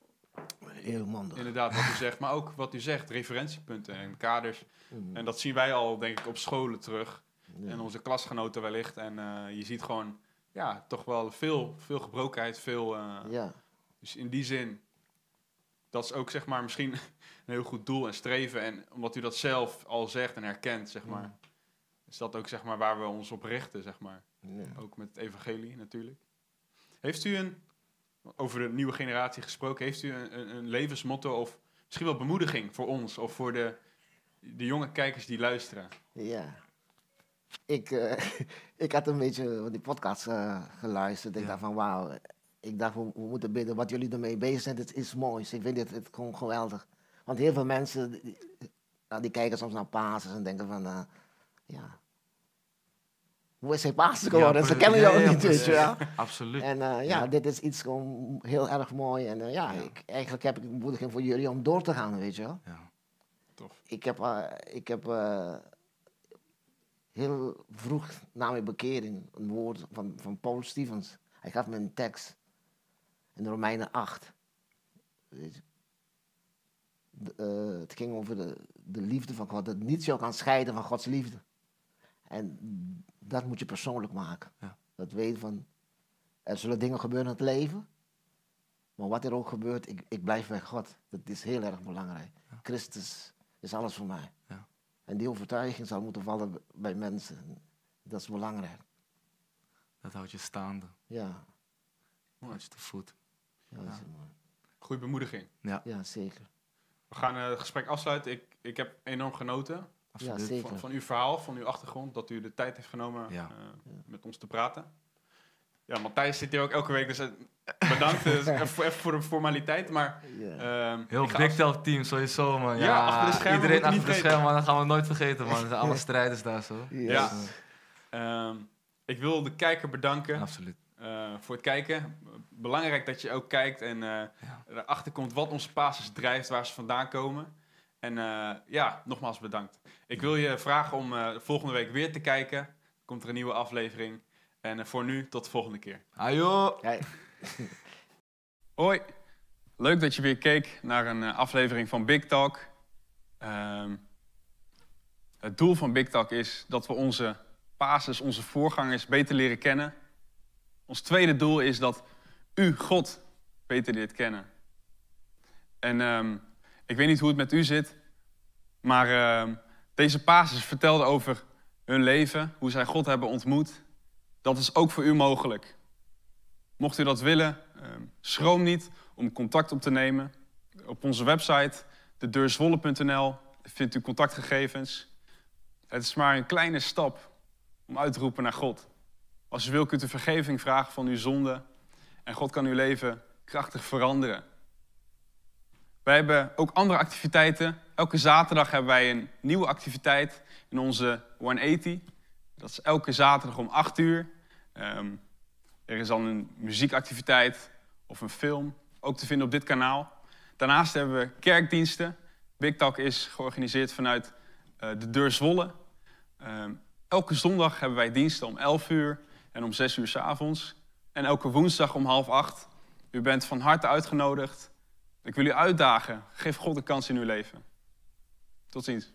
Heel mondig. Inderdaad, wat u zegt. Maar ook wat u zegt, referentiepunten en kaders. Mm, En dat zien wij al, denk ik, op scholen terug. ja. En onze klasgenoten wellicht. En je ziet gewoon, ja, toch wel veel, veel gebrokenheid, veel... Ja, Dus in die zin, dat is ook zeg maar misschien een heel goed doel en streven. En omdat u dat zelf al zegt en herkent, zeg maar, is dat ook zeg maar waar we ons op richten, zeg maar. Ook met het evangelie natuurlijk. Heeft u een, over de nieuwe generatie gesproken, heeft u een, een, een levensmotto of misschien wel bemoediging voor ons of voor de, de jonge kijkers die luisteren? Ja. Ik, eh, ik had een beetje die podcast eh, geluisterd. Ik Ja. dacht van wauw. Ik dacht, we, we moeten bidden. Wat jullie ermee bezig zijn, dit is moois. Ik vind dit, dit gewoon geweldig. Want heel veel mensen, die, nou, die kijken soms naar Pasen en denken van, eh, ja... Hoe is hij Pasen geworden? Ze kennen jou ja, niet, weet je wel. Absoluut. En eh, ja, Ja. dit is iets gewoon heel erg mooi. En eh, ja. Ik, eigenlijk heb ik een bemoediging voor jullie om door te gaan, weet je wel. Ja, Tof. Ik heb, ik heb heel vroeg na mijn bekering een woord van, van Paul Stevens. Hij gaf me een tekst in Romeinen 8. Weet je. De, eh, het ging over de, de liefde van God. Dat niets jou kan scheiden van Gods liefde. En dat moet je persoonlijk maken. Ja. Dat weet van, er zullen dingen gebeuren in het leven. Maar wat er ook gebeurt, ik, ik blijf bij God. Dat is heel erg belangrijk. Christus is alles voor mij. Ja. En die overtuiging zal moeten vallen bij mensen. Dat is belangrijk. dat houdt je staande. Ja, Houdt je te voet. Ja, dat is heel mooi. Goede bemoediging. Ja, ja zeker. We gaan eh, het gesprek afsluiten. Ik, ik heb enorm genoten zeker. van, van uw verhaal, van uw achtergrond, dat u de tijd heeft genomen Ja. eh, met ons te praten. ja, Matthijs zit hier ook elke week, dus eh, bedankt. Dus even, voor- de formaliteit, maar... Ehm, Heel Big team, sowieso man. Ja, Ja, achter de schermen Iedereen achter niet de schermen, man, dat gaan we nooit vergeten man. Er zijn allemaal strijders daar zo. Yes. Ja. Ehm, ik wil de kijker bedanken Absoluut. eh, voor het kijken. Belangrijk dat je ook kijkt en eh, Ja. erachter komt wat onze basis drijft, waar ze vandaan komen. En eh, ja, nogmaals bedankt. Ik wil je vragen om eh, volgende week weer te kijken. Komt er een nieuwe aflevering. En voor nu, tot de volgende keer. Ajo! Ja, Hoi, leuk dat je weer keek naar een aflevering van Big Talk. Ehm, het doel van Big Talk is dat we onze basis, onze voorgangers beter leren kennen. Ons tweede doel is dat u God beter leert kennen. En ehm, ik weet niet hoe het met u zit, maar ehm, deze basis vertelde over hun leven, hoe zij God hebben ontmoet. Dat is ook voor u mogelijk. Mocht u dat willen, ehm, schroom niet om contact op te nemen. Op onze website, dedeurzwolle.nl, vindt u contactgegevens. Het is maar een kleine stap om uit te roepen naar God. Als u wil, kunt u vergeving vragen van uw zonde. En God kan uw leven krachtig veranderen. Wij hebben ook andere activiteiten. Elke zaterdag hebben wij een nieuwe activiteit in onze 180. Dat is elke zaterdag om 8 uur. Ehm, er is dan een muziekactiviteit of een film, ook te vinden op dit kanaal. Daarnaast hebben we kerkdiensten. Big Talk is georganiseerd vanuit eh, de Deur Zwolle. Ehm, elke zondag hebben wij diensten om 11 uur en om 6 uur s avonds. En elke woensdag om half acht. U bent van harte uitgenodigd. Ik wil u uitdagen. Geef God een kans in uw leven. Tot ziens.